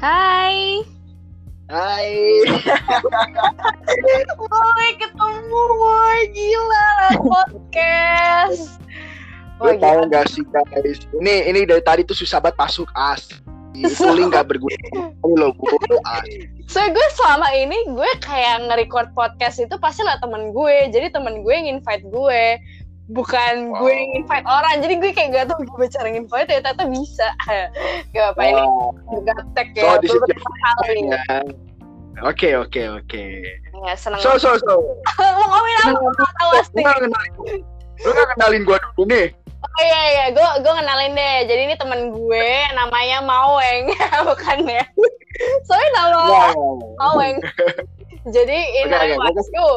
Hai. Hai. Woi, ketemu woi gila lah podcast. Wah, tahu nggak sih guys? Ini ini dari tadi tuh susah banget masuk as. Itu link nggak berguna. Lo gue as. So gue selama ini gue kayak nge-record podcast itu pasti lah temen gue. Jadi temen gue yang invite gue. Bukan gue yang invite orang. Jadi gue kayak gak tau gimana cara invite ya. Ternyata bisa. Gak apa ini Oh, gaptek ya. so di situ beberapa kali. ya. Oke oke oke. Ya seneng. So so so. Mau ngomongin apa? Tahu Lu pasti. lu nggak kenalin gua dulu nih. Oh iya iya, gue gue kenalin deh. Jadi ini temen gue namanya Maweng, bukan ya? Soalnya nama Wow. Maweng. Jadi ini namanya gua Wahyu.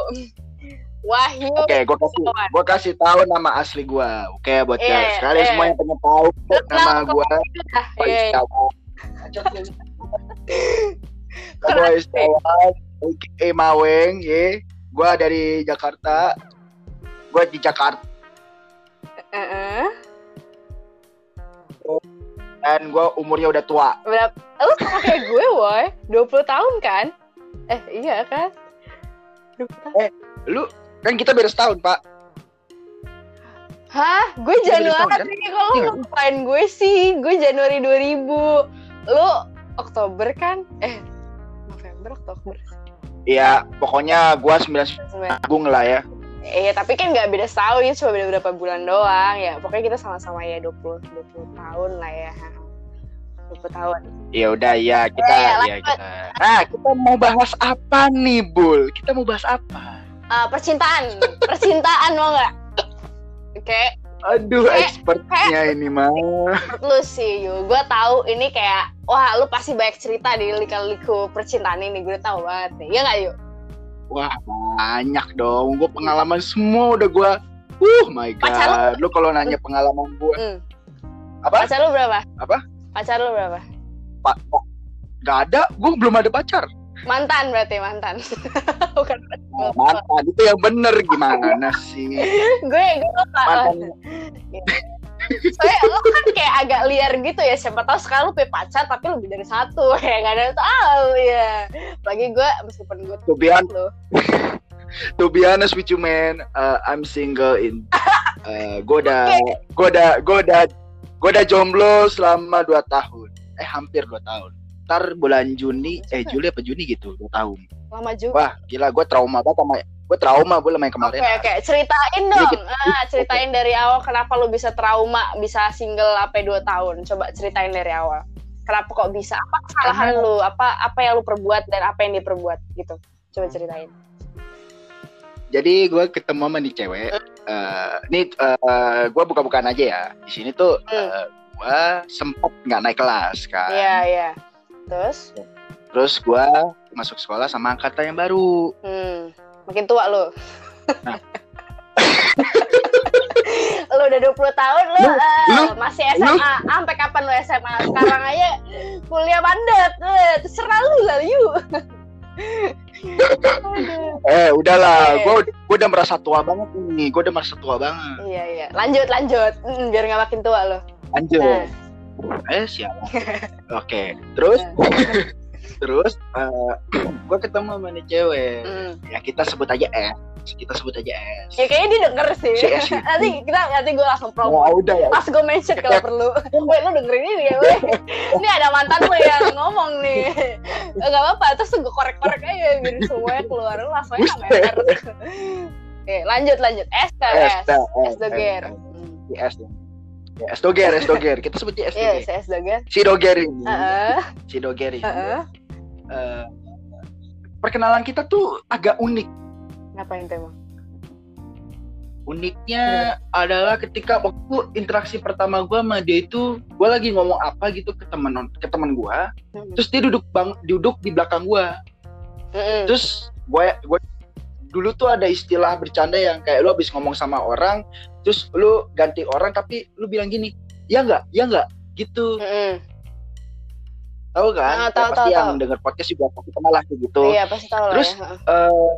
Wahyu. Oke, gua kasih gua kasih tahu nama asli gua. Oke, buat Iya, guys. Kalian iya. semua yang pengen tahu nama iya. Gua Istawan, aka Maweng, ye. Gua dari Jakarta. Gua di Jakarta Heeh. dan gua umurnya udah tua. Berapa? Lu sama kayak gue, woi. 20 tahun kan? Eh, iya kan? 20 tahun. Lu kan kita beda setahun, Pak. Hah? Gue Iya, Januari. Kalau Iya. lu ngapain gue sih? Gue Januari 2000. Lu Oktober kan? Eh, November, Oktober. Iya, pokoknya gua 9 Agung lah ya. Iya, tapi kan nggak beda setahun, ini cuma beda berapa bulan doang. Ya, pokoknya kita sama-sama ya 20 20 tahun lah ya. 20 tahun. Ya udah ya kita Iya, iya, ya kita. Nah, kita mau bahas apa nih, Bul? Kita mau bahas apa? Ah, percintaan. percintaan mau nggak? Oke, Aduh, Kayak- expertnya ini mah. lu sih, Yu. Gue tahu ini kayak, wah lu pasti banyak cerita di lika-liku percintaan ini. Gue tahu banget nih. Iya nggak, Yu? Wah, banyak dong. Gue pengalaman semua udah gua Uh, my Pacar god. Lu kalau nanya pengalaman gua Hmm. Apa? Pacar lu berapa? Apa? Pacar lu berapa? Pak, Pak. Gak ada, gue belum ada pacar. Mantan berarti, mantan. Bukan mantan itu yang bener gimana sih? gue gue lupa. Mantan Soalnya lo kan kayak agak liar gitu ya Siapa tahu sekarang lu punya pacar Tapi lebih dari satu Ya gak ada yang tahu ya Apalagi gue Meskipun gue hon- lo to be honest with you man, uh, I'm single in uh, gue udah gue udah gue udah gue udah jomblo selama 2 tahun. Eh hampir 2 tahun. Ntar bulan Juni, eh Juli apa Juni gitu, 2 tahun. Lama juga Wah, gila gue trauma banget sama gue trauma gue main Oke kemarin. oke Ceritain Jadi dong kita- ah, Ceritain dari awal Kenapa lu bisa trauma Bisa single sampai 2 tahun Coba ceritain dari awal Kenapa kok bisa Apa kesalahan lu Apa apa yang lu perbuat Dan apa yang dia perbuat Gitu Coba ceritain Jadi gue ketemu sama nih cewek. Eh, ini uh, gue buka-bukaan aja ya. Di sini tuh Hmm. gue sempet nggak naik kelas kan. Iya iya Terus Terus gue masuk sekolah sama angkatan yang baru. Hmm, makin tua lu. Nah. lu udah 20 tahun lu, Lu- eh, lu- masih SMA. Ah, Sampai kapan lu SMA? Sekarang aja kuliah mandat. Eh, terserah lu lah, yuk. Eh udahlah, gue gue udah merasa tua banget nih. Gue udah merasa tua banget. Iya iya. Lanjut lanjut. Mm, biar nggak makin tua lu. Lanjut. Nah. Eh siapa? Oke. Terus Nah. terus gue ketemu sama nih cewek. Mm. Ya kita sebut aja S. Kita sebut aja S. Ya kayaknya dia denger sih. Si S itu. nanti kita nanti gue langsung Oh, promo. udah ya. Pas gue mention kalau perlu. Weh lu dengerin ini ya weh. Ini ada mantan lu yang ngomong nih. Gak apa-apa. Terus gue korek-korek aja biar semuanya keluar. Lu langsung aja meter. Oke lanjut lanjut. S ke S. S. dah, S doger. Si S. ya. Ya, S doger, S doger. Kita sebutnya S Iya doger. si S doger. Si doger ini. Heeh. Si doger ini. Heeh. eh, perkenalan kita tuh agak unik. Ngapain tuh emang? Uniknya adalah ketika waktu interaksi pertama gua sama dia itu, gua lagi ngomong apa gitu ke teman ke teman gua, Mm-mm. terus dia duduk bang duduk di belakang gua. Mm-mm. Terus gue gue dulu tuh ada istilah bercanda yang kayak lu habis ngomong sama orang, terus lu ganti orang tapi lu bilang gini, ya nggak, ya nggak, gitu. Mm-mm. Tahu Ah, kan? Ya, tahu, pasti tahu, yang tahu. denger podcast juga pasti kenal lah gitu. Iya pasti tahu lah Terus, ya. Heeh. Eh,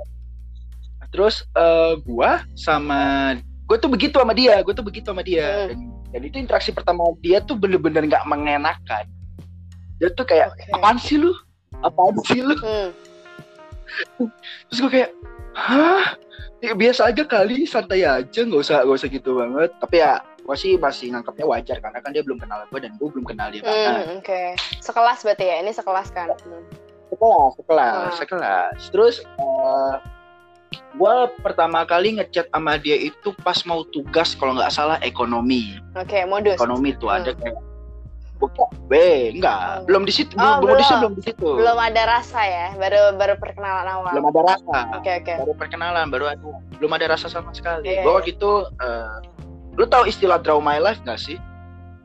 terus eh, gua sama gue tuh begitu sama dia, gue tuh begitu sama dia. Hmm. Dan, dan itu interaksi pertama dia tuh bener-bener nggak mengenakan. dia tuh kayak Oke. apaan sih lu apaan sih lu Hmm. terus gue kayak hah ya, biasa aja kali santai aja nggak usah nggak usah gitu banget tapi ya gue sih masih nganggapnya wajar karena kan dia belum kenal gue dan gue belum kenal dia banget Hmm, Oke. Sekelas berarti ya? Ini sekelas kan? Hmm. sekelas sekelas Ah. sekelas terus eh gue pertama kali ngechat sama dia itu pas mau tugas kalau nggak salah ekonomi Oke, modus. ekonomi tuh Hmm. ada kayak B enggak Oh. belum di situ Oh, belum, belum. belum di situ Belum ada rasa ya? Baru baru perkenalan awal. belum ada rasa Oke, oke. baru perkenalan baru ada belum ada rasa sama sekali Iya, gue iya. waktu itu eh, lu tahu istilah draw my life gak sih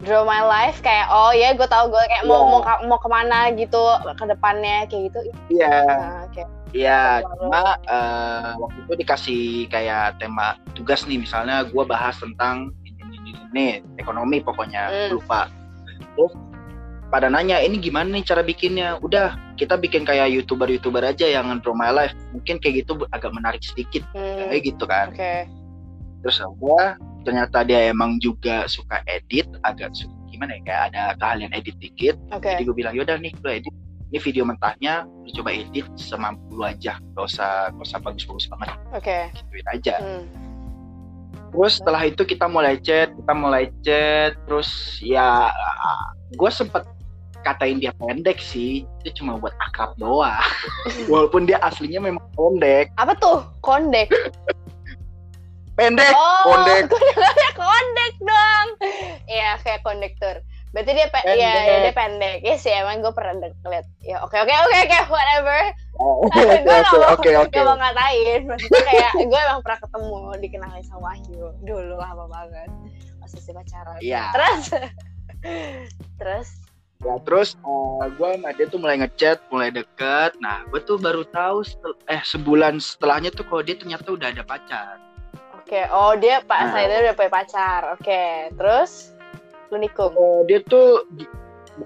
Draw my life kayak oh ya gue tahu gue kayak mau Iya. mau mau ke mana gitu ke depannya kayak gitu. iya Nah, Oke. iya cuma eh, waktu itu dikasih kayak tema tugas nih misalnya gue bahas tentang ini, ini, ini, ini, ekonomi pokoknya Hmm. lupa terus pada nanya ini gimana nih cara bikinnya? Udah kita bikin kayak youtuber youtuber aja yang draw my life. Mungkin kayak gitu agak menarik sedikit. Hmm, kayak gitu kan. Oke. terus gua ternyata dia emang juga suka edit agak su- gimana ya kayak ada keahlian edit dikit. Oke. jadi gue bilang yaudah nih lu edit. Ini video mentahnya lu coba edit semampu lu aja. Gak usah gak usah bagus-bagus banget. Oke. gituin aja. Hmm. Terus setelah itu kita mulai chat kita mulai chat terus ya gue sempet katain dia pendek sih itu cuma buat akrab doang walaupun dia aslinya memang pendek Apa tuh? Kondek. pendek Oh, kondek. kondek dong. Iya, kayak kondektur. Berarti dia pe- Pendek. ya, ya, dia pendek. Ya sih, emang gue pernah liat. Ya, oke oke oke oke whatever. oke gue gak mau oke oke mau ngatain. Maksudnya kayak gue emang pernah ketemu dikenalin sama Wahyu dulu lama banget. Masih pacaran. Iya. Terus terus Ya terus gue sama dia tuh mulai ngechat, mulai deket. Nah gue tuh baru tahu setel- eh sebulan setelahnya tuh kalau dia ternyata udah ada pacar. oke, oh dia Pak Nah. saya udah punya pacar. Oke, terus lu nikung. Eh, dia tuh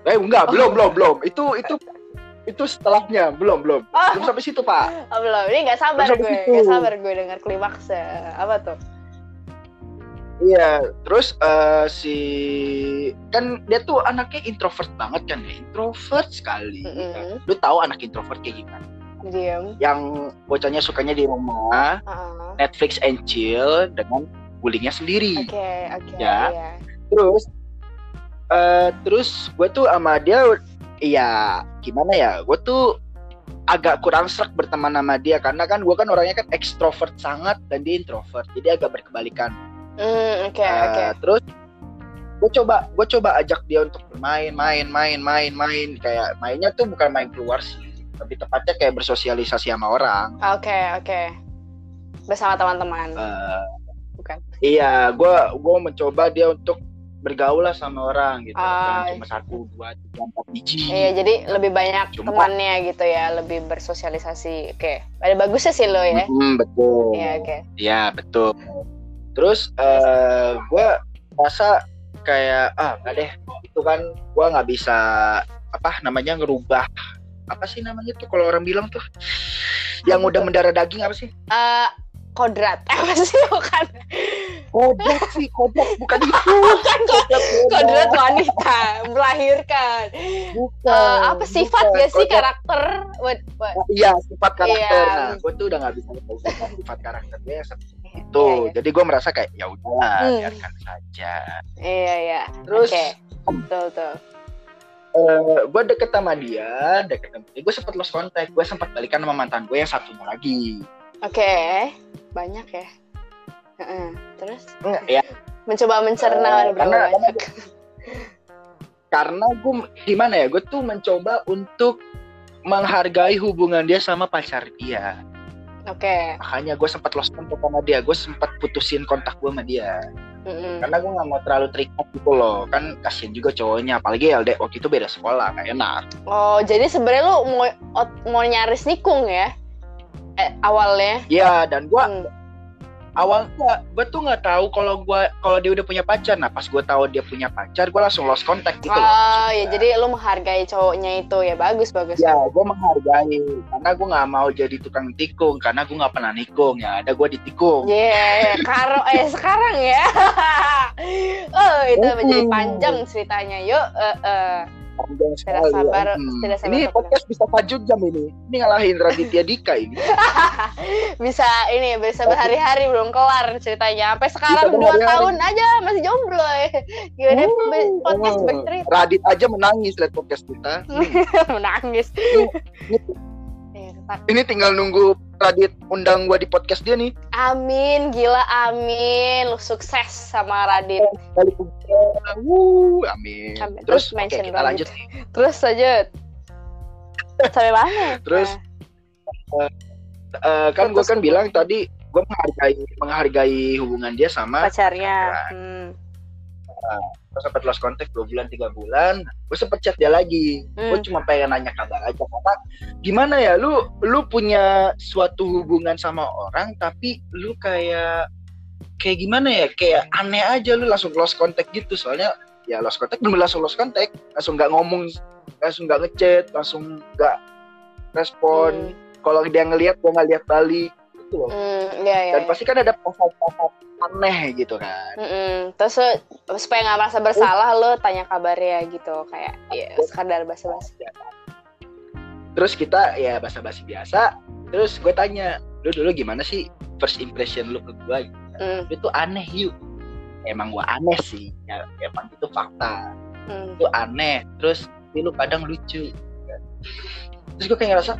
eh enggak belum belum belum itu itu itu setelahnya belum belum Oh. belum sampai situ pak. Oh, belum. Ini gak sabar Terus gue. habis itu- Gak sabar gue denger klimaksnya. Apa tuh? Iya terus eh, si kan dia tuh anaknya introvert banget kan ya introvert sekali. Mm-mm. Lu tahu anak introvert kayak gimana? Diem. Yang bocahnya sukanya di rumah Heeh. Netflix and chill dengan bullyingnya sendiri. Oke, oke. Ya. iya. terus eh terus gue tuh sama dia iya gimana ya gue tuh agak kurang serak berteman sama dia karena kan gue kan orangnya kan ekstrovert sangat dan dia introvert jadi agak berkebalikan Hmm, oke, Eh, oke. terus gue coba gue coba ajak dia untuk bermain main main main main kayak mainnya tuh bukan main keluar sih lebih tepatnya kayak bersosialisasi sama orang Oke, oke. Bersama teman-teman. Eh, Bukan. iya gue gue mencoba dia untuk bergaul lah sama orang gitu Jangan cuma satu dua tiga empat biji Iya, jadi lebih banyak Cuma- temannya gitu ya, lebih bersosialisasi. Oke. Ada bagusnya sih lo ya. Mm, betul Iya, oke. Iya betul. Terus eh gue rasa kayak ah nggak deh itu kan gue nggak bisa apa namanya ngerubah apa sih namanya tuh kalau orang bilang tuh yang udah mendarah daging apa sih? Eh, kodrat. Apa sih bukan? Kodrat sih kodrat bukan itu. Bukan kodrat. Kodrat wanita melahirkan. Bukan. Eh, apa sifat bukan. gak sih karakter? What, what? Iya sifat karakter. Iya. Nah gue tuh udah nggak bisa ngerubah sifat karakternya seperti Iya, itu. iya. Jadi gue merasa kayak ya udahlah Hmm. biarkan saja. Iya, iya. Terus Oke. Betul, betul. gue deket sama dia, deket sama dia. Gue sempet lost contact, gue sempat balikan sama mantan gue yang satunya lagi. Oke. Banyak ya. Heeh. Terus Enggak, ya, mencoba mencerna Eh, berapa karena- banyak. karena gue gimana ya, gue tuh mencoba untuk menghargai hubungan dia sama pacar dia. Oke. Makanya gue sempat lost contact sama dia, gue sempat putusin kontak gue sama dia. Mm-mm. Karena gue nggak mau terlalu terikat gitu loh, kan kasian juga cowoknya. Apalagi LD waktu itu beda sekolah, gak enak. Oh, jadi sebenarnya lu mau mau nyaris nikung ya? Eh, awalnya. Iya, dan gue Awalnya gue tuh nggak tahu kalau gue kalau dia udah punya pacar. Nah pas gue tahu dia punya pacar, gue langsung lost contact gitu loh. Oh, ya jadi lu menghargai cowoknya itu ya bagus bagus. Ya, gue menghargai karena gue nggak mau jadi tukang tikung karena gue nggak pernah nikung ya. Ada gue ditikung. Yeah, karo eh sekarang ya. oh, itu Oh. menjadi panjang ceritanya. Yuk, eh, eh. Panjang Tidak sekali, ya. sabar, Hmm. tidak sabar Ini podcast bisa 4 jam ini. Ini ngalahin Raditya Dika ini. bisa ini bisa berhari-hari belum kelar ceritanya. Sampai sekarang Bisa dua berhari-hari. tahun aja masih jomblo ya. Gimana Oh, podcast bercerita Radit aja menangis lihat podcast kita. menangis. Gitu. Eh, tak- Ini tinggal nunggu Radit undang gua di podcast dia nih. Amin, gila amin. Lu sukses sama Radit. Kali Wuh, amin. Amin. Terus, Terus mention oke, kita Radit. lanjut nih. Terus lanjut. Sampai mana? Terus Nah, eh, kan gue kan bilang tadi gue menghargai menghargai hubungan dia sama pacarnya. Hmm. Gue sempat lost contact dua bulan tiga bulan. Gue sempet chat dia lagi. Gue Hmm. cuma pengen nanya kabar aja karena gimana ya lu lu punya suatu hubungan sama orang tapi lu kayak kayak gimana ya kayak aneh aja lu langsung lost contact gitu. Soalnya ya lost contact belum langsung lost contact. Langsung nggak ngomong langsung nggak ngechat langsung nggak respon. Kalau dia ngelihat gue nggak lihat balik gitu loh. Hmm, iya, iya. dan pasti kan ada pasal-pasal aneh gitu kan. Mm-mm. Terus lu, supaya nggak merasa bersalah lu tanya kabarnya gitu. Kayak ya sekadar basa-basi. terus kita ya basa-basi biasa. Terus gue tanya lu dulu gimana sih first impression lu ke gue Hmm, itu aneh yuk. Emang gue aneh sih. Ya emang itu fakta. Hmm. itu aneh. Terus lu kadang lucu. Terus gue kayak ngerasa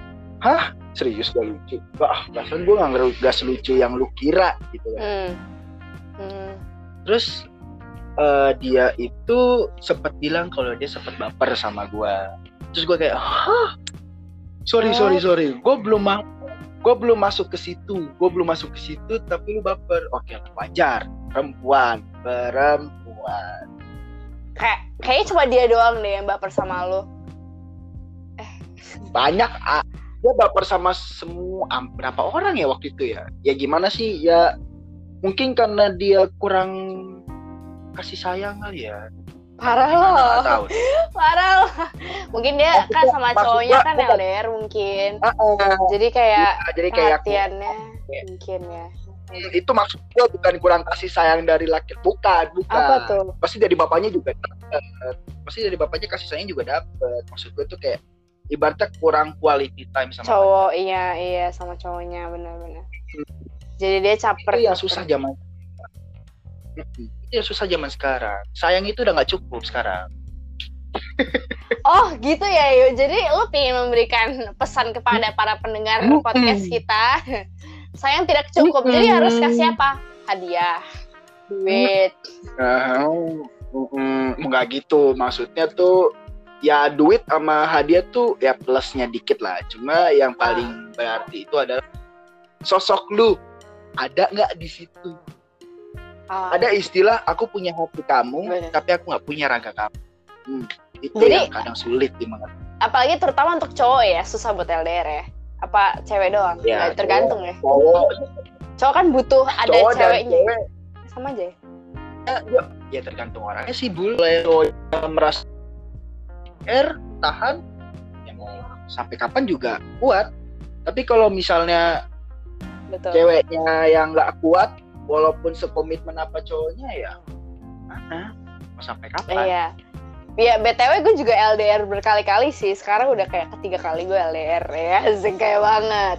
hah? Serius gak lucu? Gak ah perasaan gue nggak gak selucu yang lu kira gitu kan. Hmm. Hmm. terus eh, dia itu sempat bilang kalau dia sempat baper sama gua. Terus gua kayak hah? Sorry Oh. sorry sorry. Gue belum ma gue belum masuk ke situ. Gue belum masuk ke situ tapi lu baper. Oke wajar. Perempuan perempuan. Kayak kayaknya cuma dia doang deh yang baper sama lu. banyak ah, dia baper sama semua berapa orang ya waktu itu ya ya gimana sih ya mungkin karena dia kurang kasih sayang kali ya Parah loh. Parah loh. Mungkin dia Maksud kan sama cowoknya kan bukan. LDR mungkin. Ah, ah. Jadi kayak Ya, jadi kayak aku- perhatiannya mungkin ya. Hmm, itu maksud gue bukan kurang kasih sayang dari laki bukan bukan Apa tuh? pasti dari bapaknya juga dapet pasti dari bapaknya kasih sayang juga dapet maksud gue tuh kayak ibaratnya kurang quality time sama Cowok iya iya sama cowoknya benar-benar. Jadi dia caper. itu yang caper. susah zaman itu yang susah zaman sekarang sayang itu udah nggak cukup sekarang Oh gitu ya Yu. Jadi lu pengen memberikan pesan kepada para pendengar podcast kita. Sayang tidak cukup. Jadi harus kasih apa? Hadiah. Duit. nah, mm, nggak gitu maksudnya tuh ya duit sama hadiah tuh ya plusnya dikit lah cuma yang paling berarti itu adalah sosok lu ada nggak di situ Ah, ada istilah aku punya hati kamu Bener. tapi aku nggak punya raga kamu Hmm, itu Jadi- yang kadang sulit dimengerti apalagi terutama untuk cowok ya susah buat LDR ya. Apa cewek doang? Ya, Nggak tergantung ya. cowok Cowok kan butuh ada cowok ceweknya. ya. cewek Sama aja ya. ya tergantung orangnya sih yang merasa R tahan ya mau sampai kapan juga kuat tapi kalau misalnya Betul. ceweknya yang nggak kuat walaupun sekomitmen apa cowoknya ya mana mau sampai kapan Iya. Ya BTW gue juga LDR berkali-kali sih. Sekarang udah kayak ketiga kali gue LDR ya. Asik kayak banget.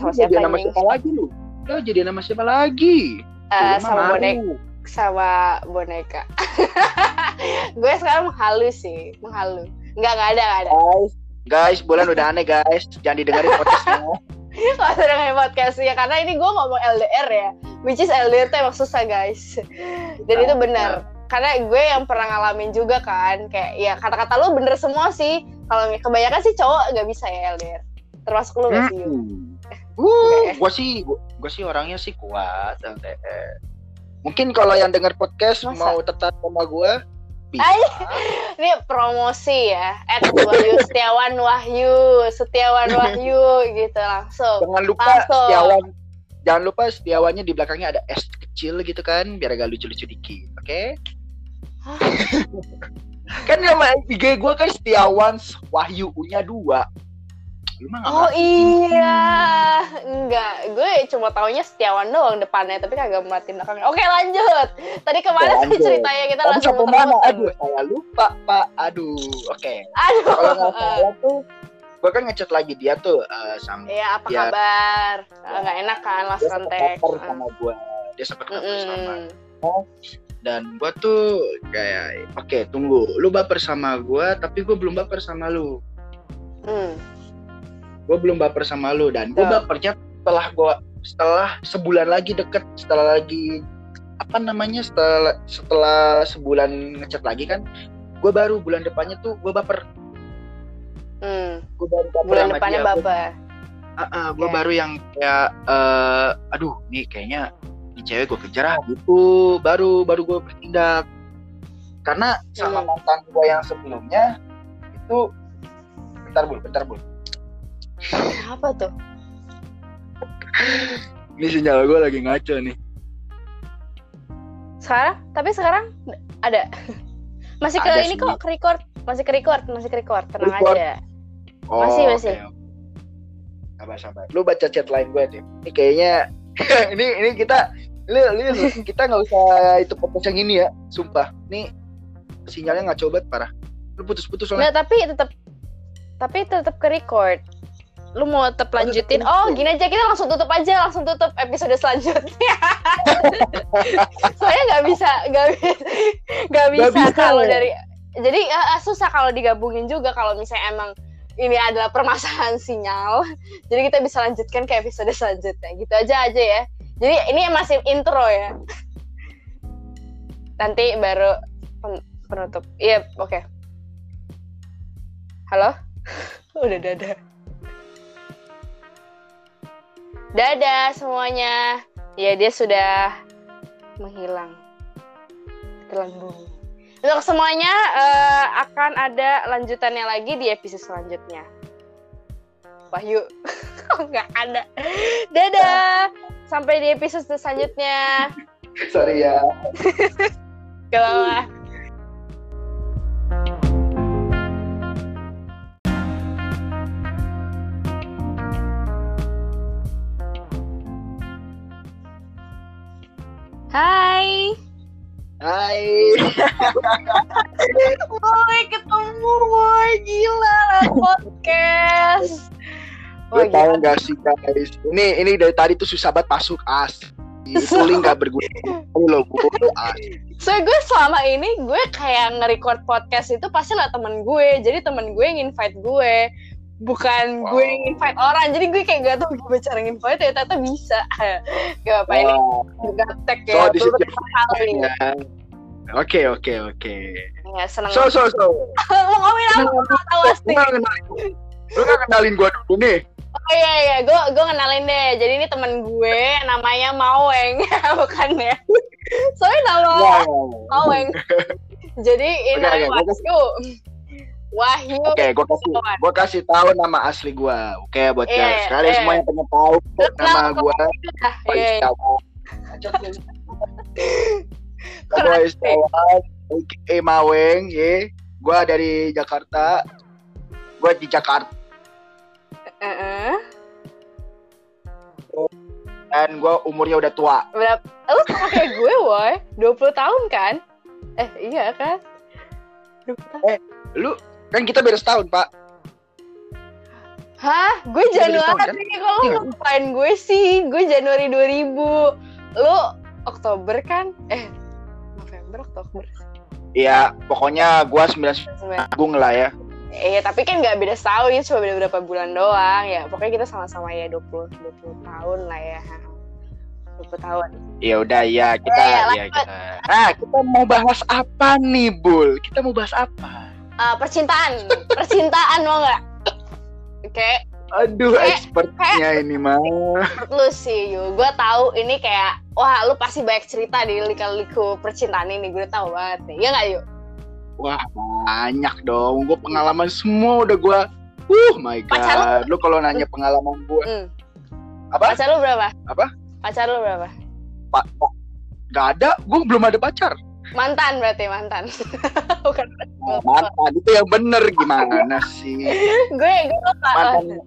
Sama siapa jadi nama siapa lagi lu lu jadi nama siapa lagi Eh, mah sama malu. Sama boneka. gue sekarang menghalu sih, menghalu. Enggak, enggak ada, enggak ada. guys guys bulan udah aneh guys jangan didengarin podcastnya Kalau sudah dengerin podcast ya karena ini gue ngomong LDR ya. Which is LDR tuh emang susah guys. Dan itu benar. Karena gue yang pernah ngalamin juga kan, kayak ya kata-kata lu bener semua sih. Kalau kebanyakan sih cowok nggak bisa ya LDR. Termasuk lu gak sih? Hmm. Uh, gua sih gua sih orangnya sih kuat LDR. Mungkin kalau yang dengar podcast Masa? mau tetap sama gua bisa. Ay. Ini promosi ya. At Wahyu Setiawan Wahyu, Setiawan Wahyu gitu langsung. Jangan lupa Langsung. Setiawan jangan lupa Setiawannya di belakangnya ada S kecil gitu kan biar agak lucu-lucu dikit. Oke? kan nama IG gua kan Setiawan Wahyu U-nya dua. Lu mah Oh iya, enggak. Gue cuma taunya Setiawan doang depannya, tapi kagak merhatiin belakangnya. Oke lanjut. Tadi ke mana Oke, sih ceritanya kita Tadi langsung sampai mana? Aduh, saya lupa, Pak. Aduh, oke. Aduh. Kalau nggak salah tuh, gue kan ngechat lagi dia tuh eh, sama Iya, apa Ya. kabar? Eh, Nggak enak kan last dia sempat contact. kabar sama gue. Dia sempat kabar sama Mm-mm. dan gue tuh kayak oke tunggu lu baper sama gue tapi gue belum baper sama lu Hmm. Gue belum baper sama lu dan gue Betul. bapernya setelah gue setelah sebulan lagi deket setelah lagi apa namanya setelah setelah sebulan ngechat lagi kan gue baru bulan depannya tuh gue baper Hmm. gue baru baper Bulan depannya dia. bapak. gue Oke. baru yang kayak eh, aduh nih kayaknya ini cewek gue kejar ah gitu baru baru gue bertindak karena sama Hmm. mantan gue yang sebelumnya itu bentar bul bentar bul Apa tuh? ini sinyal gue lagi ngaco nih Sekarang? Tapi sekarang ada. Masih ke Ada ini kok, ke record. Masih ke record, masih ke record. Tenang Record. aja. oh, Masih, masih. oke. sabar sabar lu baca chat lain gue deh ini kayaknya ini ini kita lu, lu, kita nggak usah itu podcast yang ini ya sumpah ini sinyalnya nggak coba parah lu putus-putus soalnya Nggak, tapi tetap tapi tetap ke record. Lu mau tetap lanjutin? Oh, gini aja kita langsung tutup aja, langsung tutup episode selanjutnya. Soalnya nggak bisa, nggak bisa, nggak bisa, bisa. kalau dari. Jadi eh, susah kalau digabungin juga kalau misalnya emang ini adalah permasalahan sinyal. Jadi kita bisa lanjutkan ke episode selanjutnya. Gitu aja aja ya. Jadi ini masih intro ya. Nanti baru pen- penutup. Iya, oke. Halo? Udah dadah. Dadah semuanya. Ya dia sudah menghilang. Telan bumi. Untuk semuanya eh, akan ada lanjutannya lagi di episode selanjutnya. Wahyu. Nggak ada. Dadah. Sampai di episode selanjutnya. sorry ya Kalau Hai. Hai Boy, ketemu boy. Gila lah podcast. Lu Wah, tahu nggak sih guys? Ini ini dari tadi tuh susah banget masuk as. Itu link nggak berguna. Loh bu, as. So gue selama ini gue kayak nge-record podcast itu pasti lah temen gue. Jadi temen gue yang invite gue. Bukan Wow. gue yang invite orang. Jadi gue kayak gak tau gimana cara invite ya. Ternyata bisa. Gak apa ini Wah, gatek So, ya. beberapa kali. ya. Oke oke oke. Ya, seneng. So so so. Mau ngomongin apa? Gue gak tau Lu pasti. lu nggak kenalin gua dulu nih. Oh iya iya, gue gue kenalin deh. Jadi ini temen gue namanya Maweng, bukan ya? Soalnya nama Wah. Maweng. Jadi ini oke, gua Wahyu. Oke, gua kasih gua kasih tahu nama asli gua. Oke, buat Iya, guys. Kalian iya. semua yang pengen tahu nama Kenal, gua. Ah, iya, iya. Istawa. Gua Istawa, eh Maweng, ye. Gua dari Jakarta. Gua di Jakarta Heeh. dan gua umurnya udah tua. Berapa? Lu sama kayak gue, woy. 20 tahun kan? Eh, iya kan? 20 tahun. Lu kan kita beda setahun, Pak. Hah? Gue Januari. Kalau Iya. lu ngapain gue sih? Gue Januari 2000. Lu Oktober kan? Eh, November, Oktober. Iya, pokoknya gua 9 Sebenarnya. Agung lah ya. Iya, tapi kan nggak beda setahun, ini cuma beda berapa bulan doang. Ya, pokoknya kita sama-sama ya 20 20 tahun lah ya. 20 tahun. Ya udah ya kita Ya, ya, ya, lanjut. kita. Ah, kita mau bahas apa nih, Bul? Kita mau bahas apa? Eh, percintaan, percintaan mau nggak? Oke, Aduh, Kayak- expertnya ini mah. menurut lu sih, Yu. Gue tahu ini kayak, wah lu pasti banyak cerita di lika-liku percintaan ini. Gue tahu banget nih. Iya nggak, Yu? Wah, banyak dong. Gue pengalaman semua udah gue. Uh, my Pacar god. Lu kalau nanya pengalaman gue, Hmm. Apa? Pacar lu berapa? Apa? Pacar lu berapa? Pak, Pak, gak ada. Gue belum ada pacar. Mantan berarti mantan. Bukan. Nah, mantan itu yang bener gimana sih? gue gue lupa. Mantan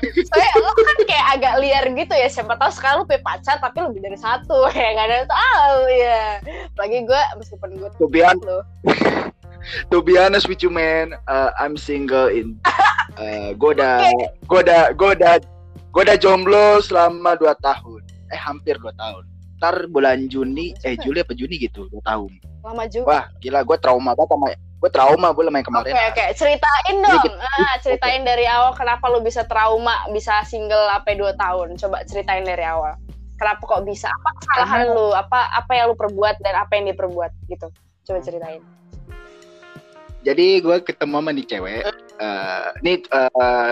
Soalnya lo kan kayak agak liar gitu ya. Siapa tahu sekarang lu punya pacar tapi lebih dari satu. Ya gak ada yang tahu ya. Apalagi gue meskipun gue to be, hon- lo. to be honest with you man, uh, I'm single in uh, gue udah gue udah gue udah gue udah jomblo selama 2 tahun. Eh hampir 2 tahun. Ntar bulan Juni, eh Juli apa Juni gitu, 2 tahun. Lama juga. Wah, gila gue trauma banget sama gue trauma gue main Oke kemarin. oke, ceritain Jadi dong. kita- Ah, ceritain dari awal kenapa lu bisa trauma, bisa single sampai 2 tahun. Coba ceritain dari awal. Kenapa kok bisa? Apa kesalahan Karena- lu? Apa apa yang lu perbuat dan apa yang diperbuat gitu? Coba ceritain. Jadi gue ketemu sama nih cewek. Eh, ini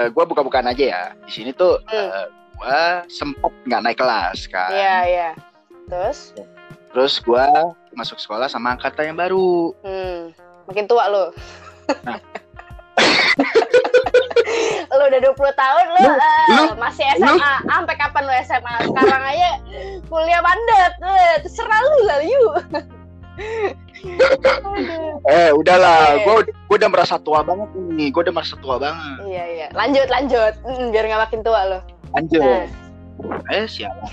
gue buka-bukaan aja ya. Di sini tuh Hmm. gue sempet nggak naik kelas kan. Iya, iya. Terus Terus gue masuk sekolah sama angkatan yang baru. hmm, makin tua lu. Nah. lu udah 20 tahun lu, Lu- eh, lu- masih SMA. Sampai kapan lu SMA? Sekarang aja kuliah mandat. Terserah lu lah, yuk. Eh udahlah, gue gue udah merasa tua banget ini. Gue udah merasa tua banget. Iya iya. Lanjut lanjut. Mm, biar nggak makin tua lo. Lanjut. Nah. Eh siapa?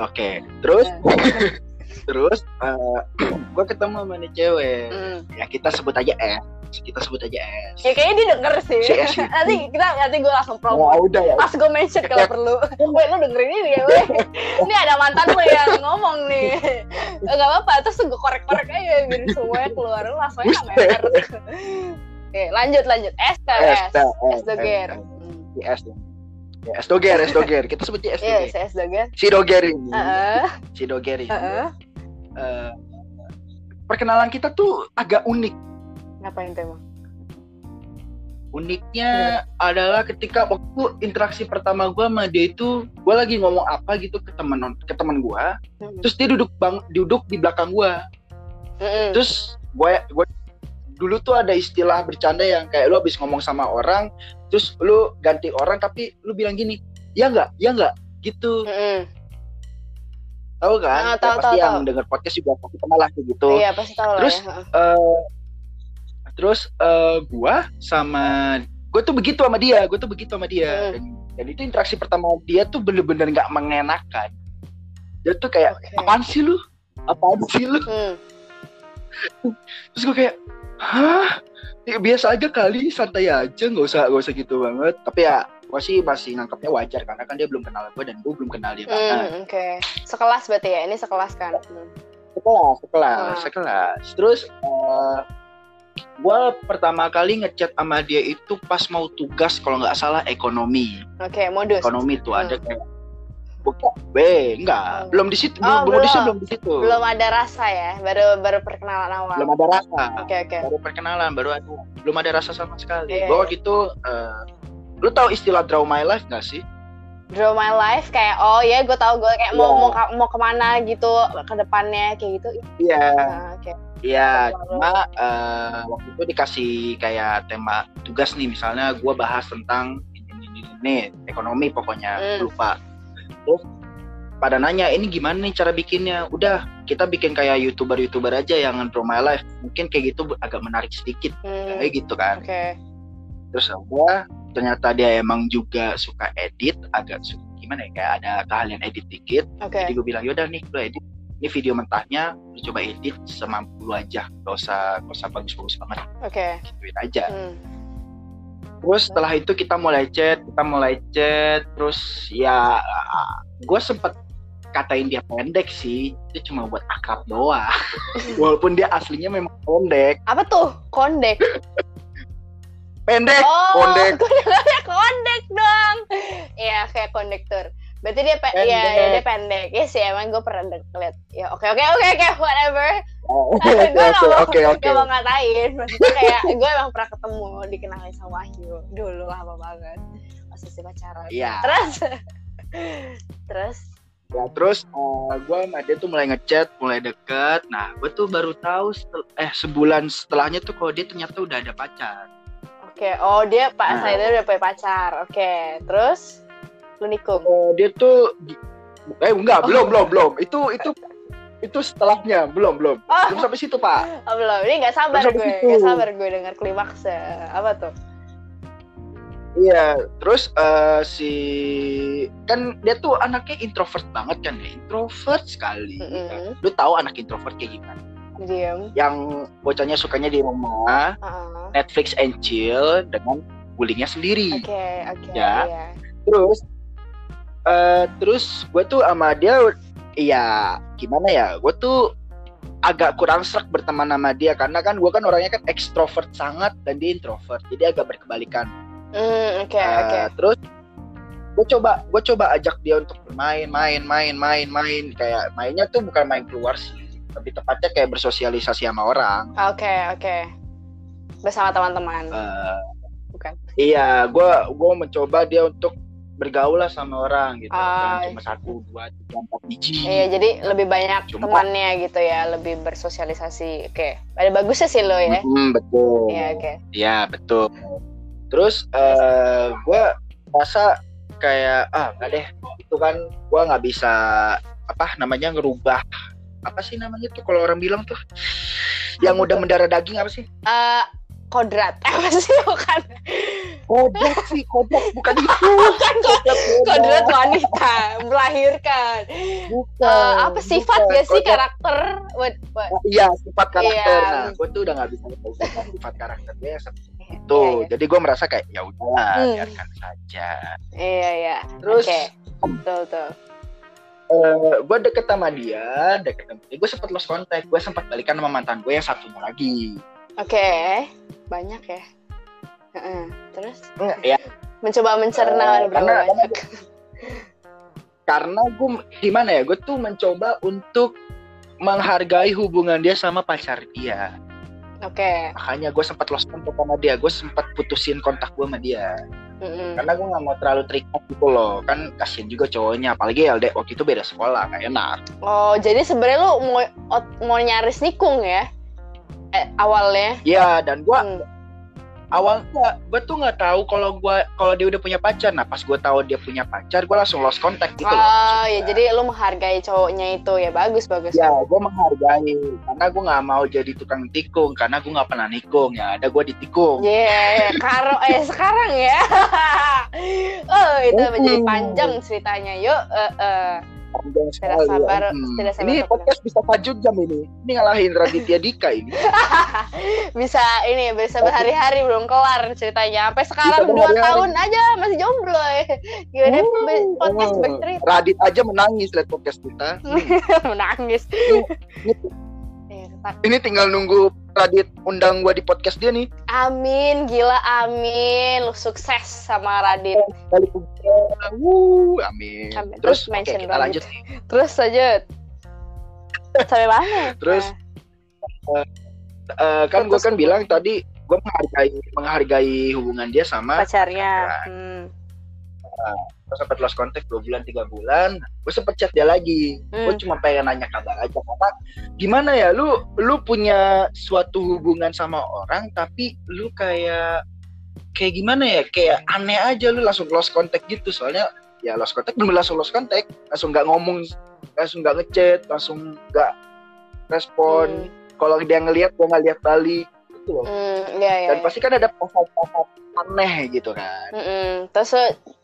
Oke. Terus Nah. terus gue ketemu sama nih cewek. Mm. Ya kita sebut aja S. Kita sebut aja S. Ya kayaknya dia denger sih. Si S nanti kita nanti gue langsung promo. Oh, udah ya. Pas gue mention kalau perlu. Weh lu dengerin ini ya weh. Ini ada mantan lu yang ngomong nih. Eh, Gak apa-apa. Terus gue korek-korek aja biar semuanya keluar. Lu langsung aja. Oke lanjut lanjut. S ke S, S. S, Si S ya. Ya, S doger, S doger. Kita sebutnya S Iya doger. si S doger. Si doger ini. Heeh. Si doger ini. Heeh. eh, perkenalan kita tuh agak unik. Ngapain tuh emang? Uniknya adalah ketika waktu interaksi pertama gua sama dia itu, gua lagi ngomong apa gitu ke teman ke teman gua, Mm. terus dia duduk bang duduk di belakang gua. Mm-mm. Terus gue gue dulu tuh ada istilah bercanda yang kayak lu habis ngomong sama orang, terus lu ganti orang tapi lu bilang gini, ya nggak, ya nggak, gitu. Mm-mm. Tahu kan? Ah, tahu, Ya, pasti tahu, yang tahu. denger podcast juga pasti kenal lah gitu. Iya pasti tahu lah Terus, ya. Heeh. eh terus eh gua sama gue tuh begitu sama dia, gue tuh begitu sama dia. Hmm. Dan, dan itu interaksi pertama dia tuh bener-bener nggak mengenakan. Dia tuh kayak Oke. apaan sih lu? Apaan sih lu? Hmm. Terus gue kayak, hah? Ya, biasa aja kali, santai aja, nggak usah nggak usah gitu banget. Tapi ya, gue sih masih nganggapnya wajar karena kan dia belum kenal gue dan gue belum kenal dia banget. Hmm, Oke, sekelas berarti ya? Ini sekelas kan? Hmm. Sekelas, sekelas, Ah. sekelas. Terus eh gue pertama kali ngechat sama dia itu pas mau tugas kalau nggak salah ekonomi. Oke, modus. Ekonomi tuh Hmm. ada kayak Bukan, B, enggak. Oh. Belum di situ, Oh, belum, belum di situ, belum. di situ. Belum ada rasa ya? Baru baru perkenalan awal. Belum ada rasa. Oke oke. baru perkenalan baru ada belum ada rasa sama sekali Iya, gue iya. waktu itu eh, lu tahu istilah draw my life gak sih Draw my life kayak oh ya gue tahu gue kayak mau Iya. mau mau ke mana gitu ke depannya kayak gitu. iya Nah, Oke. iya cuma eh, waktu itu dikasih kayak tema tugas nih misalnya gue bahas tentang ini, ini, ini, ini, ekonomi pokoknya Hmm. lupa terus pada nanya ini gimana nih cara bikinnya? Udah kita bikin kayak youtuber youtuber aja yang draw my life. Mungkin kayak gitu agak menarik sedikit. Hmm, kayak gitu kan. Oke. terus gua ternyata dia emang juga suka edit agak su- gimana ya kayak ada keahlian edit dikit. Oke. jadi gue bilang yaudah nih lu edit. Ini video mentahnya lu coba edit semampu lu aja. Gak usah gak usah bagus-bagus banget. Oke. gituin aja. Hmm. Terus setelah itu kita mulai chat kita mulai chat terus ya gue sempet katain dia pendek sih itu cuma buat akrab doang walaupun dia aslinya memang pendek Apa tuh? Kondek. pendek Oh, kondek. kondek dong. Iya, kayak kondektur. Berarti dia pe Pendek. ya, ya dia pendek. Ya sih emang gue pernah liat. Ya oke oke oke oke whatever. oke gue gak mau oke oke mau ngatain. Maksudnya kayak gue emang pernah ketemu dikenalin sama Wahyu dulu lama banget. Masih si pacaran. iya Terus terus Ya terus gue sama dia tuh mulai ngechat, mulai deket. Nah gue tuh baru tahu setel- eh sebulan setelahnya tuh kalau dia ternyata udah ada pacar. oke oh dia Pak Nah. saya udah punya pacar. Oke, terus lu nikung. Eh, dia tuh eh enggak Oh. belum belum belum itu itu itu setelahnya belum belum Oh. belum sampai situ pak Oh, belum. Ini gak sabar gue. habis itu. Gak sabar gue denger klimaksnya. Apa tuh? iya terus eh, si kan dia tuh anaknya introvert banget kan ya introvert sekali Mm-mm. lu tahu anak introvert kayak gimana Diam. yang bocahnya sukanya di rumah Ah, Netflix and chill dengan bullyingnya sendiri Oke, oke. Ya. iya. terus eh terus gue tuh sama dia iya gimana ya gue tuh agak kurang serak berteman sama dia karena kan gue kan orangnya kan ekstrovert sangat dan dia introvert jadi agak berkebalikan Hmm, oke, Eh, oke. terus gue coba gue coba ajak dia untuk bermain main main main main kayak mainnya tuh bukan main keluar sih lebih tepatnya kayak bersosialisasi sama orang Oke, oke. Bersama teman-teman. Eh, Bukan. iya gue gue mencoba dia untuk bergaul lah sama orang gitu Ah, Jangan cuma satu dua tiga empat biji Iya, jadi lebih banyak Cuma- temannya gitu ya, lebih bersosialisasi. Oke. Ada bagusnya sih lo ya. Mm, betul Iya, oke. Iya betul. Terus eh gue rasa kayak ah nggak deh itu kan gue nggak bisa apa namanya ngerubah apa sih namanya tuh kalau orang bilang tuh yang udah mendarah daging apa sih? Eh, kodrat. Apa sih? Bukan. Kodrat sih kodrat bukan itu. Bukan Kodrat kodrat wanita melahirkan. bukan. Eh, apa sifat bukan. gak sih karakter? Wait, wait. Iya sifat karakter. Iya. Nah gue tuh udah nggak bisa sifat karakternya seperti Iya, itu. iya. Jadi gue merasa kayak ya udahlah Hmm. biarkan saja. Iya, iya. Terus Oke. Betul, betul. eh gue deket sama dia, deket sama dia, gue sempet lost contact, gue sempat balikan sama mantan gue yang satunya lagi. Oke. Banyak ya. Heeh. Terus Enggak, ya, mencoba mencerna berapa karena- banyak. karena gue gimana ya, gue tuh mencoba untuk menghargai hubungan dia sama pacar dia. Oke. Makanya gue sempat lost contact sama dia, gue sempat putusin kontak gue sama dia. Mm-mm. Karena gue nggak mau terlalu terikat gitu loh, kan kasian juga cowoknya, apalagi LD waktu itu beda sekolah, gak enak. Oh, jadi sebenarnya lu mau mau nyaris nikung ya? Eh, awalnya. Iya, dan gue Hmm. Awalnya gue tuh nggak tahu kalau gue kalau dia udah punya pacar. Nah pas gue tahu dia punya pacar, gue langsung lost contact gitu loh. oh, ya jadi lu menghargai cowoknya itu ya bagus bagus. Ya, gue menghargai karena gue nggak mau jadi tukang tikung karena gue nggak pernah nikung ya. Ada gue ditikung. Yeah, karo eh sekarang ya. oh, itu Hmm. menjadi panjang ceritanya. Yuk, eh, eh. Panjang Tidak sekali, sabar, ya. Hmm. tidak sabar Ini podcast bisa 4 jam ini. Ini ngalahin Raditya Dika ini. bisa ini bisa berhari-hari belum kelar ceritanya. Sampai sekarang dua tahun aja masih jomblo. ya. Gimana Hmm. podcast Oh, bercerita Radit aja menangis lihat podcast kita. Menangis. Ini-. Ini tinggal nunggu Radit undang gue di podcast dia nih. Amin, gila amin. Lu sukses sama Radit. Kali Wuh, amin. Amin. Terus, Terus mention kita Radit. lanjut. Terus lanjut. Sampai mana? Terus, Eh, kan gue kan bilang tadi gue menghargai menghargai hubungan dia sama pacarnya. pacaran. Hmm. Gue sempat lost contact dua bulan tiga bulan. Gue sempet chat dia lagi. Gue Hmm. cuma pengen nanya kabar aja karena gimana ya lu lu punya suatu hubungan sama orang tapi lu kayak kayak gimana ya kayak aneh aja lu langsung lost contact gitu. Soalnya ya lost contact belum langsung lost contact. Langsung nggak ngomong langsung nggak ngechat langsung nggak respon. Kalau dia ngelihat gue nggak lihat balik gitu loh Hmm, iya, iya. dan pasti kan ada perasaan-perasaan aneh gitu kan Mm-mm. Terus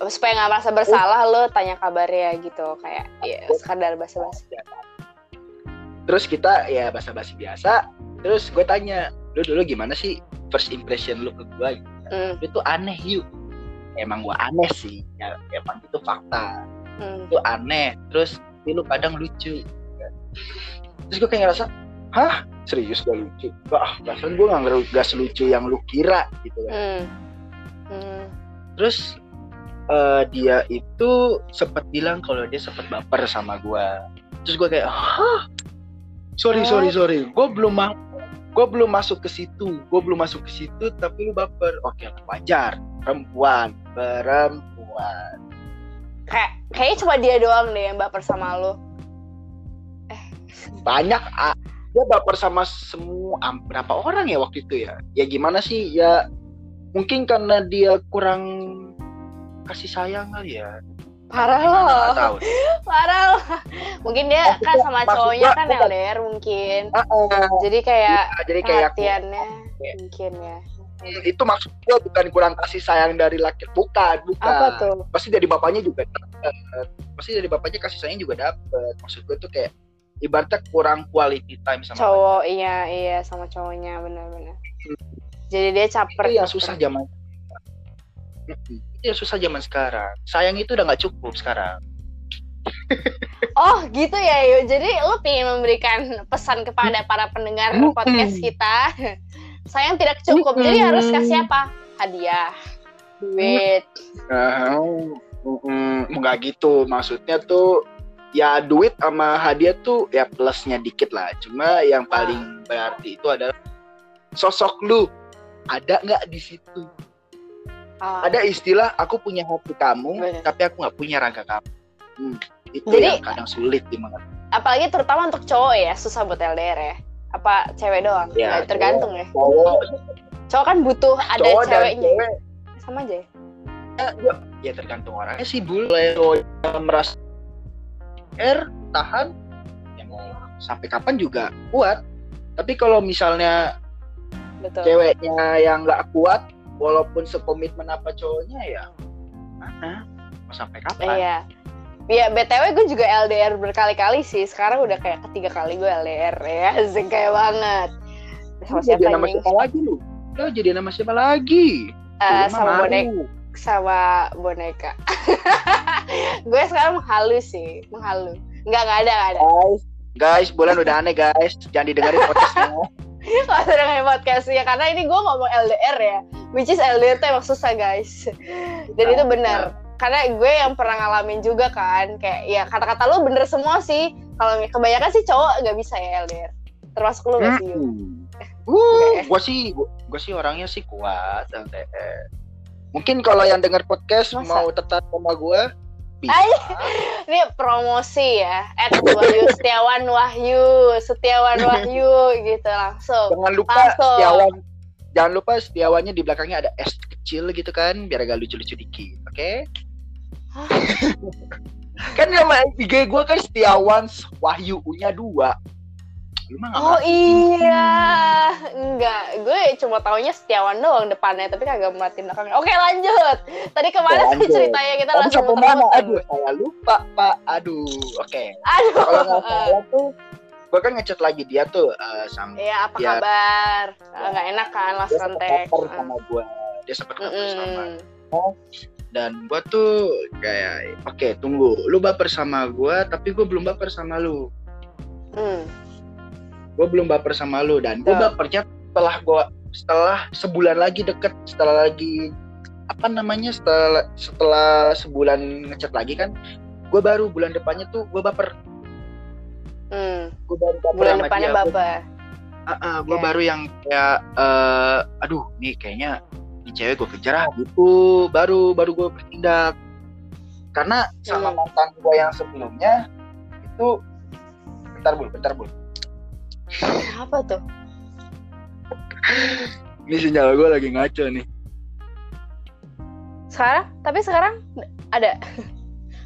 supaya nggak merasa bersalah lo tanya kabarnya gitu kayak ya sekadar basa-basi. terus kita ya basa-basi biasa terus gue tanya lu dulu gimana sih first impression lu ke gue Hmm, lu tuh aneh yuk emang gue aneh sih ya emang itu fakta hmm. itu aneh terus lu kadang lucu terus gue kayak ngerasa hah serius gak lucu. Wah perasaan gue nggak ngeru- gak selucu yang lu kira gitu kan. Hmm. Hmm. terus eh, dia itu sempat bilang kalau dia sempat baper sama gue terus gue kayak hah? Sorry Oh. sorry sorry. Gue belum ma gue belum masuk ke situ. Gue belum masuk ke situ tapi lu baper. Oke wajar. Perempuan perempuan. Kayak kayaknya cuma dia doang deh yang baper sama lo. banyak ah, dia baper sama semua berapa orang ya waktu itu ya ya gimana sih ya mungkin karena dia kurang kasih sayang kali ya Parah loh. Parah loh. Mungkin dia Maksud kan sama cowoknya kan bukan. LDR mungkin. Ah, ah. Jadi kayak Iya, jadi kayak perhatiannya Iya. mungkin ya. Hmm, itu maksud gue bukan kurang kasih sayang dari laki bukan bukan Apa tuh? pasti dari bapaknya juga dapet pasti dari bapaknya kasih sayang juga dapet maksud gue tuh kayak ibaratnya kurang quality time sama Cowok iya iya sama cowoknya benar-benar. Jadi dia caper. itu yang caper. susah zaman itu yang susah zaman sekarang sayang itu udah nggak cukup sekarang Oh gitu ya yuk. Jadi lu pengen memberikan pesan kepada para pendengar podcast kita. Sayang tidak cukup. Jadi Mm-mm. harus kasih apa? Hadiah, duit. Ah, mm-mm, nggak gitu maksudnya tuh ya duit sama hadiah tuh ya plusnya dikit lah cuma yang paling berarti itu adalah sosok lu ada nggak di situ Ah, ada istilah aku punya hati kamu Bener. tapi aku nggak punya raga kamu Hmm, itu Jadi- yang kadang sulit dimengerti apalagi terutama untuk cowok ya susah buat LDR ya. Apa cewek doang? Ya, Nggak, tergantung ya. cowok Cowok kan butuh ada cowok ceweknya. ya. cewek Sama aja ya. ya, ya tergantung orangnya sih boleh cowok yang merasa er tahan ya mau sampai kapan juga kuat tapi kalau misalnya Betul. ceweknya yang nggak kuat walaupun sekomitmen apa cowoknya ya mana mau sampai kapan Iya. Ya BTW gue juga LDR berkali-kali sih. Sekarang udah kayak ketiga kali gue LDR ya. Asik kayak banget. Sama siapa jadi nama siapa lagi lu lu jadi nama siapa lagi Eh, mah sama malu. Sama boneka. gue sekarang menghalu sih, menghalu. Enggak, enggak ada, enggak ada. guys guys bulan udah aneh guys jangan didengarin podcastnya Kalau ada yang podcastnya karena ini gue ngomong LDR ya, which is LDR tuh emang susah guys. Dan itu benar. Karena gue yang pernah ngalamin juga kan, kayak ya kata-kata lu bener semua sih. Kalau kebanyakan sih cowok nggak bisa ya LDR. Termasuk lu gak sih? Hmm. Ya? Uh, gua sih gua sih orangnya sih kuat LDR. Mungkin kalau yang dengar podcast Masa? mau tetap sama bisa. Ay. Ini promosi ya. At Wahyu Setiawan Wahyu, Setiawan Wahyu gitu langsung. Jangan lupa Langsung. Setiawan. Jangan lupa Setiawannya di belakangnya ada S kecil gitu kan, biar agak lucu-lucu dikit, oke? Hah? kan nama IG gua kan Setiawan Wahyu U-nya dua. Lu mah nggak Oh merhatiin. iya, enggak. Gue cuma taunya Setiawan doang depannya, tapi kagak merhatiin belakangnya. Oke lanjut. Tadi ke mana sih ceritanya kita Tadi langsung sampai mana? Aduh, saya lupa, Pak. Aduh, oke. Aduh. Kalau nggak salah tuh, gua kan ngechat lagi dia tuh eh, sama Iya, apa Ya. kabar? Enggak enak kan last dia sempat kontak. cover sama gua. Dia sempat cover sama Mm-mm. dan gua tuh kayak oke tunggu lu baper sama gua tapi gua belum baper sama lu Hmm. Gua belum baper sama lu dan Betul. bapernya setelah gua setelah sebulan lagi deket setelah lagi apa namanya setelah setelah sebulan ngechat lagi kan gua baru bulan depannya tuh gua baper Hmm. gua baru baper Bulan sama depannya dia. Baper. Ah, ah, gua Ya. baru yang kayak eh, aduh nih kayaknya ini cewek gue kejar ah gitu baru baru gue bertindak karena sama Hmm. mantan gue yang sebelumnya itu bentar bul bentar bul Apa tuh? ini sinyal gue lagi ngaco nih Sekarang? Tapi sekarang ada.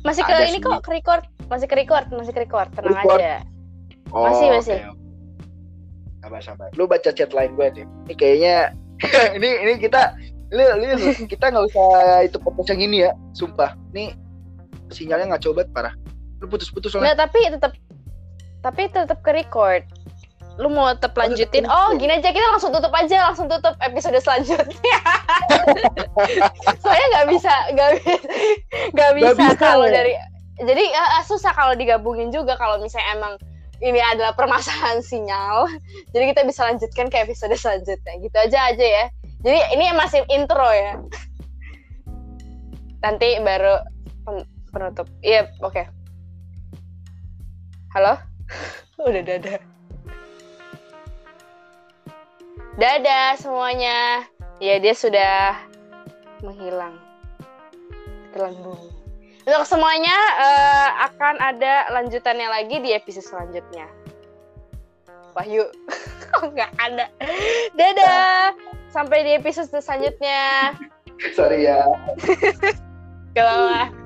Masih ke Ada ini kok, ke record. Masih ke record, masih ke record. Tenang Record. aja. Masih, masih. oke, oke. sabar sabar lu baca chat lain gue deh ini kayaknya ini ini kita lu, lu, kita nggak usah itu podcast yang ini ya sumpah ini sinyalnya nggak coba parah lu putus-putus soalnya Nggak, tapi tetap tapi tetap ke record. Lu mau tetap lanjutin? Oh, gini aja kita langsung tutup aja, langsung tutup episode selanjutnya. Soalnya nggak bisa, nggak bisa, nggak bisa, bisa. kalau dari. Jadi eh, susah kalau digabungin juga kalau misalnya emang ini adalah permasalahan sinyal. Jadi kita bisa lanjutkan ke episode selanjutnya. Gitu aja aja ya. Jadi ini masih intro ya. Nanti baru pen- penutup. Iya, oke. Halo? Udah dadah. Dadah semuanya. Ya dia sudah menghilang. Telan bumi. Untuk semuanya eh, akan ada lanjutannya lagi di episode selanjutnya. Wahyu. Kok nggak ada. Dadah. Sampai di episode selanjutnya. sorry ya Gak apa-apa.